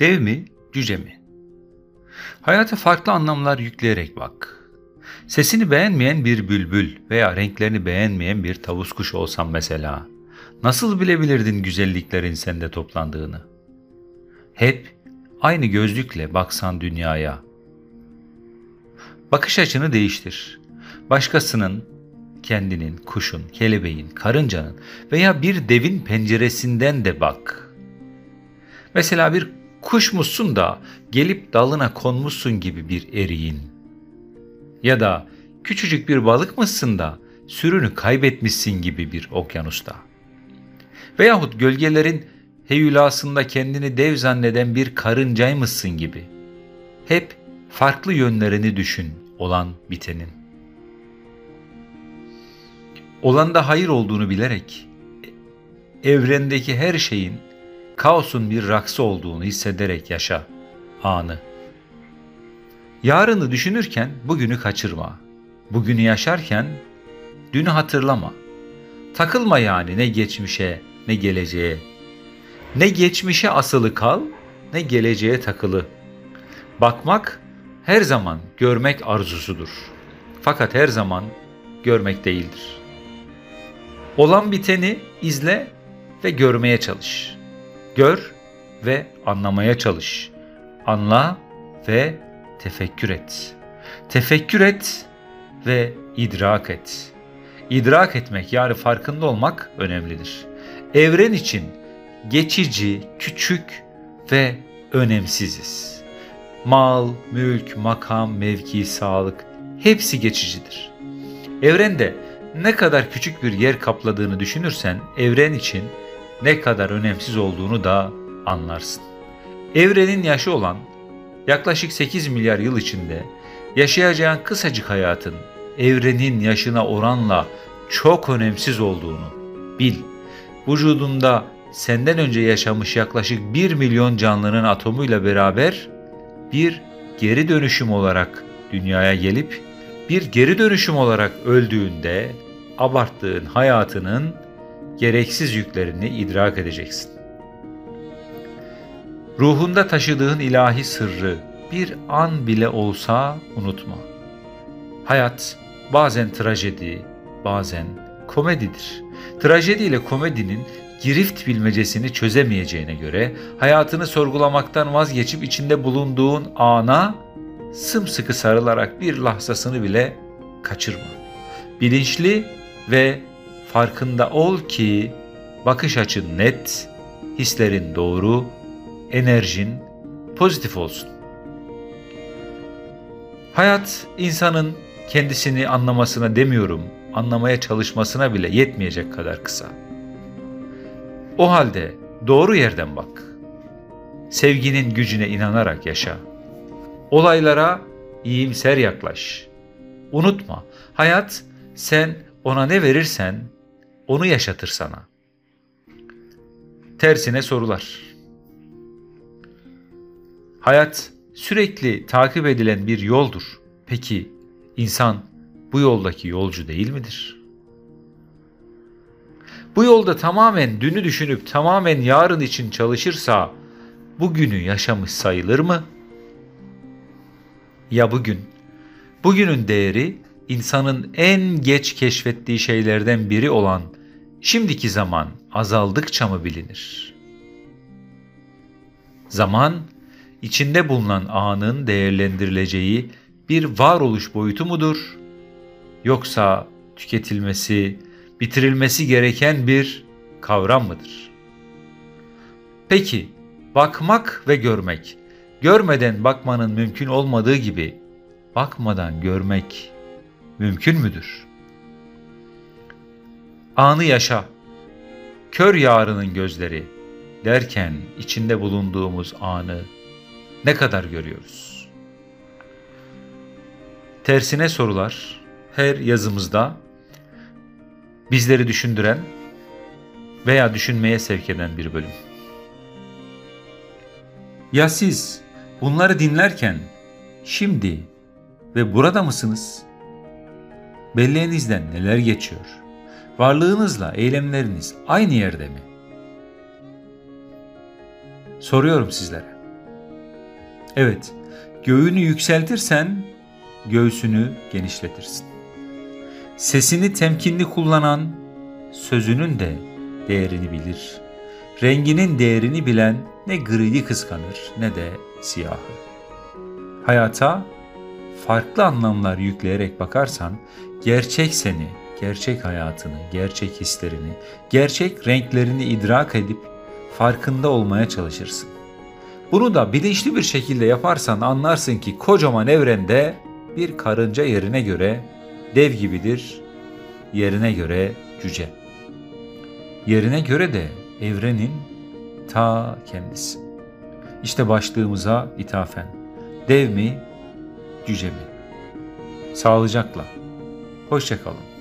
Dev mi, cüce mi? Hayata farklı anlamlar yükleyerek bak. Sesini beğenmeyen bir bülbül veya renklerini beğenmeyen bir tavus kuşu olsam mesela, nasıl bilebilirdin güzelliklerin sende toplandığını? Hep aynı gözlükle baksan dünyaya. Bakış açını değiştir. Başkasının, kendinin, kuşun, kelebeğin, karıncanın veya bir devin penceresinden de bak. Mesela bir kuşmuşsun da gelip dalına konmuşsun gibi bir eriğin. Ya da küçücük bir balık mısın da sürünü kaybetmişsin gibi bir okyanusta. Veyahut gölgelerin heyulasında kendini dev zanneden bir karıncaymışsın gibi. Hep farklı yönlerini düşün olan bitenin. Olanda hayır olduğunu bilerek evrendeki her şeyin kaosun bir raksı olduğunu hissederek yaşa anı. Yarını düşünürken bugünü kaçırma. Bugünü yaşarken dünü hatırlama. Takılma yani ne geçmişe ne geleceğe. Ne geçmişe asılı kal ne geleceğe takılı. Bakmak her zaman görmek arzusudur. Fakat her zaman görmek değildir. Olan biteni izle ve görmeye çalış. Gör ve anlamaya çalış. Anla ve tefekkür et. Tefekkür et ve idrak et. İdrak etmek yani farkında olmak önemlidir. Evren için geçici, küçük ve önemsiziz. Mal, mülk, makam, mevki, sağlık hepsi geçicidir. Evrende ne kadar küçük bir yer kapladığını düşünürsen evren için ne kadar önemsiz olduğunu da anlarsın. Evrenin yaşı olan yaklaşık 8 milyar yıl içinde yaşayacağın kısacık hayatın evrenin yaşına oranla çok önemsiz olduğunu bil. Vücudunda senden önce yaşamış yaklaşık 1 milyon canlının atomuyla beraber bir geri dönüşüm olarak dünyaya gelip bir geri dönüşüm olarak öldüğünde abarttığın hayatının gereksiz yüklerini idrak edeceksin. Ruhunda taşıdığın ilahi sırrı bir an bile olsa unutma. Hayat bazen trajedi, bazen komedidir. Trajedi ile komedinin girift bilmecesini çözemeyeceğine göre hayatını sorgulamaktan vazgeçip içinde bulunduğun ana sımsıkı sarılarak bir lahzasını bile kaçırma. Bilinçli ve farkında ol ki bakış açın net, hislerin doğru, enerjin pozitif olsun. Hayat insanın kendisini anlamasına demiyorum, anlamaya çalışmasına bile yetmeyecek kadar kısa. O halde doğru yerden bak. Sevginin gücüne inanarak yaşa. Olaylara iyimser yaklaş. Unutma, hayat sen ona ne verirsen onu yaşatır sana. Tersine sorular. Hayat sürekli takip edilen bir yoldur. Peki insan bu yoldaki yolcu değil midir? Bu yolda tamamen dünü düşünüp tamamen yarın için çalışırsa bugünü yaşamış sayılır mı? Ya bugün? Bugünün değeri insanın en geç keşfettiği şeylerden biri olan şimdiki zaman azaldıkça mı bilinir? Zaman, içinde bulunan anın değerlendirileceği bir varoluş boyutu mudur? Yoksa tüketilmesi, bitirilmesi gereken bir kavram mıdır? Peki, bakmak ve görmek, görmeden bakmanın mümkün olmadığı gibi bakmadan görmek mümkün müdür? Anı yaşa, kör yarının gözleri derken içinde bulunduğumuz anı ne kadar görüyoruz? Tersine sorular her yazımızda bizleri düşündüren veya düşünmeye sevk eden bir bölüm. Ya siz bunları dinlerken şimdi ve burada mısınız? Belleğinizden neler geçiyor? Varlığınızla eylemleriniz aynı yerde mi? Soruyorum sizlere. Evet, göğünü yükseltirsen göğsünü genişletirsin. Sesini temkinli kullanan sözünün de değerini bilir. Renginin değerini bilen ne gridi kıskanır ne de siyahı. Hayata farklı anlamlar yükleyerek bakarsan gerçek seni, gerçek hayatını, gerçek hislerini, gerçek renklerini idrak edip farkında olmaya çalışırsın. Bunu da bilinçli bir şekilde yaparsan anlarsın ki kocaman evrende bir karınca yerine göre dev gibidir, yerine göre cüce. Yerine göre de evrenin ta kendisi. İşte başlığımıza ithafen. Dev mi, cüce mi? Sağlıcakla. Hoşçakalın.